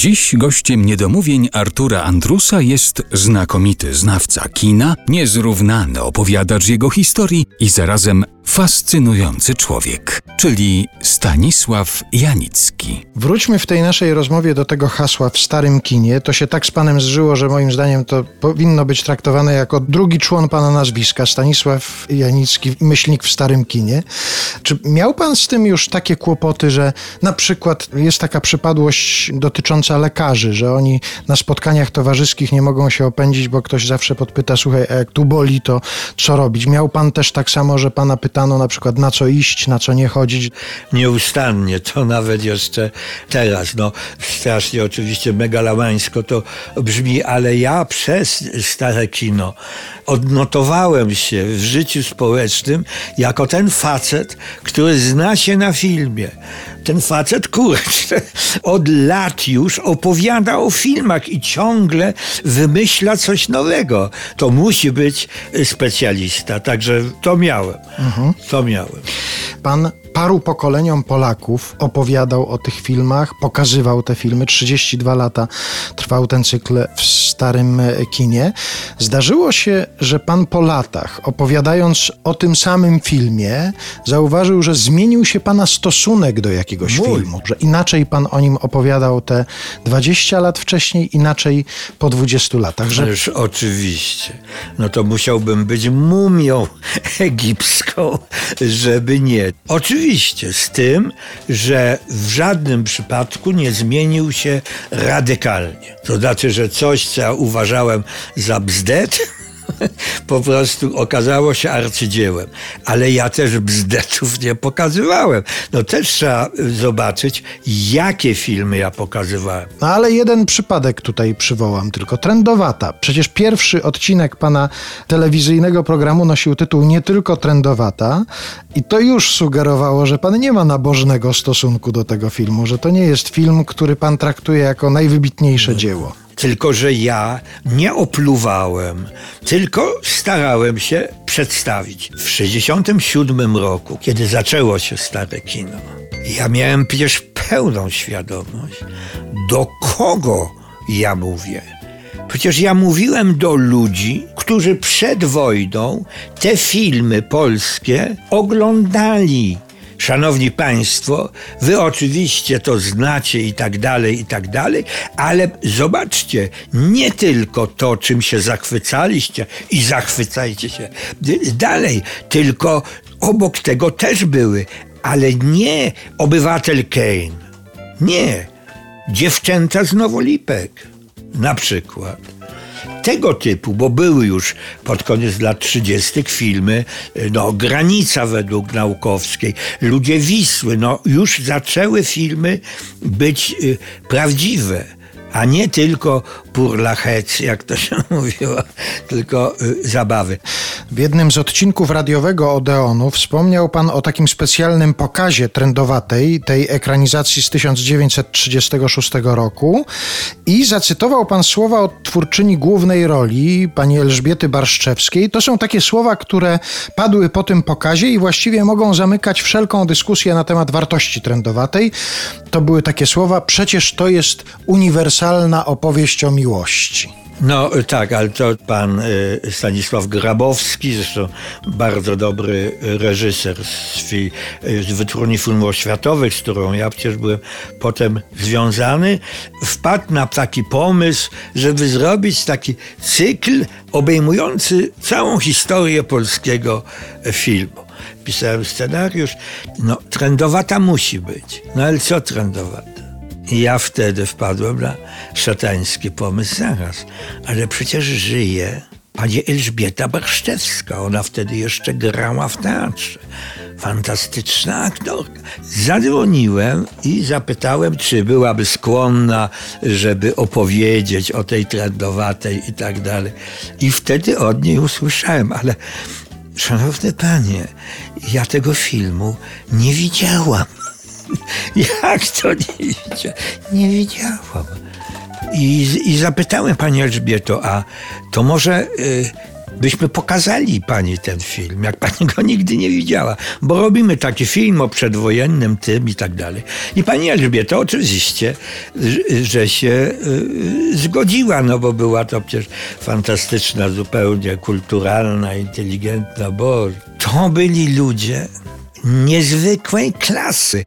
Dziś gościem niedomówień Artura Andrusa jest znakomity znawca kina, niezrównany opowiadacz jego historii i zarazem fascynujący człowiek, czyli Stanisław Janicki. Wróćmy w tej naszej rozmowie do tego hasła w starym kinie. To się tak z panem zżyło, że moim zdaniem to powinno być traktowane jako drugi człon pana nazwiska, Stanisław Janicki, myślnik w starym kinie. Czy miał pan z tym już takie kłopoty, że na przykład jest taka przypadłość dotycząca lekarzy, że oni na spotkaniach towarzyskich nie mogą się opędzić, bo ktoś zawsze podpyta, słuchaj, jak tu boli, to co robić? Miał pan też tak samo, że pana pytano na przykład na co iść, na co nie chodzić? Nieustannie, to nawet jeszcze teraz, no strasznie oczywiście megalamańsko to brzmi, ale ja przez stare kino odnotowałem się w życiu społecznym jako ten facet, który zna się na filmie. Ten facet, kurczę, od lat już opowiada o filmach i ciągle wymyśla coś nowego. To musi być specjalista, także to miałem. Mhm. To miałem. Pan paru pokoleniom Polaków opowiadał o tych filmach, pokazywał te filmy. 32 lata trwał ten cykl w starym kinie. Zdarzyło się, że pan po latach, opowiadając o tym samym filmie, zauważył, że zmienił się pana stosunek do jakiegoś Mój. filmu, że inaczej pan o nim opowiadał te 20 lat wcześniej, inaczej po 20 latach. Że... Już oczywiście. No to musiałbym być mumią egipską, żeby nie. Oczywiście z tym, że w żadnym przypadku nie zmienił się radykalnie. To znaczy, że coś, co ja uważałem za bzdet, po prostu okazało się arcydziełem. Ale ja też bzdetów nie pokazywałem. No też trzeba zobaczyć, jakie filmy ja pokazywałem. No ale jeden przypadek tutaj przywołam, tylko trendowata. Przecież pierwszy odcinek pana telewizyjnego programu nosił tytuł nie tylko trendowata i to już sugerowało, że pan nie ma nabożnego stosunku do tego filmu, że to nie jest film, który pan traktuje jako najwybitniejsze dzieło. Tylko, że ja nie opluwałem, tylko starałem się przedstawić. W 67 roku, kiedy zaczęło się stare kino, ja miałem przecież pełną świadomość, do kogo ja mówię. Przecież ja mówiłem do ludzi, którzy przed wojną te filmy polskie oglądali. Szanowni Państwo, Wy oczywiście to znacie i tak dalej, i tak dalej, ale zobaczcie, nie tylko to, czym się zachwycaliście i zachwycajcie się dalej, tylko obok tego też były, ale nie obywatel Kane, nie, dziewczęta z Nowolipek na przykład tego typu, bo były już pod koniec lat 30. filmy, no, Granica według Naukowskiej, Ludzie Wisły, no, już zaczęły filmy być y, prawdziwe a nie tylko pour la hec, jak to się mówiło, tylko y, zabawy. W jednym z odcinków radiowego Odeonu wspomniał pan o takim specjalnym pokazie trendowatej, tej ekranizacji z 1936 roku i zacytował pan słowa od twórczyni głównej roli, pani Elżbiety Barszczewskiej. To są takie słowa, które padły po tym pokazie i właściwie mogą zamykać wszelką dyskusję na temat wartości trendowatej. To były takie słowa, przecież to jest uniwersalna opowieść o miłości. No tak, ale to pan y, Stanisław Grabowski, zresztą bardzo dobry reżyser z, y, z wytwórni filmów z którą ja przecież byłem potem związany, wpadł na taki pomysł, żeby zrobić taki cykl obejmujący całą historię polskiego filmu. Pisałem scenariusz, no trendowata musi być. No ale co trendowata? I ja wtedy wpadłem na szatański pomysł zaraz. Ale przecież żyje pani Elżbieta Barszczewska. Ona wtedy jeszcze grała w teatrze. Fantastyczna aktorka. Zadzwoniłem i zapytałem, czy byłaby skłonna, żeby opowiedzieć o tej trendowatej i tak dalej. I wtedy od niej usłyszałem, ale szanowny panie, ja tego filmu nie widziałam. Jak to nie widziałam? Nie widziałam. I, I zapytałem pani Elżbieto, a to może y, byśmy pokazali pani ten film, jak pani go nigdy nie widziała, bo robimy taki film o przedwojennym tym i tak dalej. I pani Elżbieta oczywiście, że- się y, zgodziła, no bo była to przecież fantastyczna, zupełnie kulturalna, inteligentna, bo to byli ludzie niezwykłej klasy.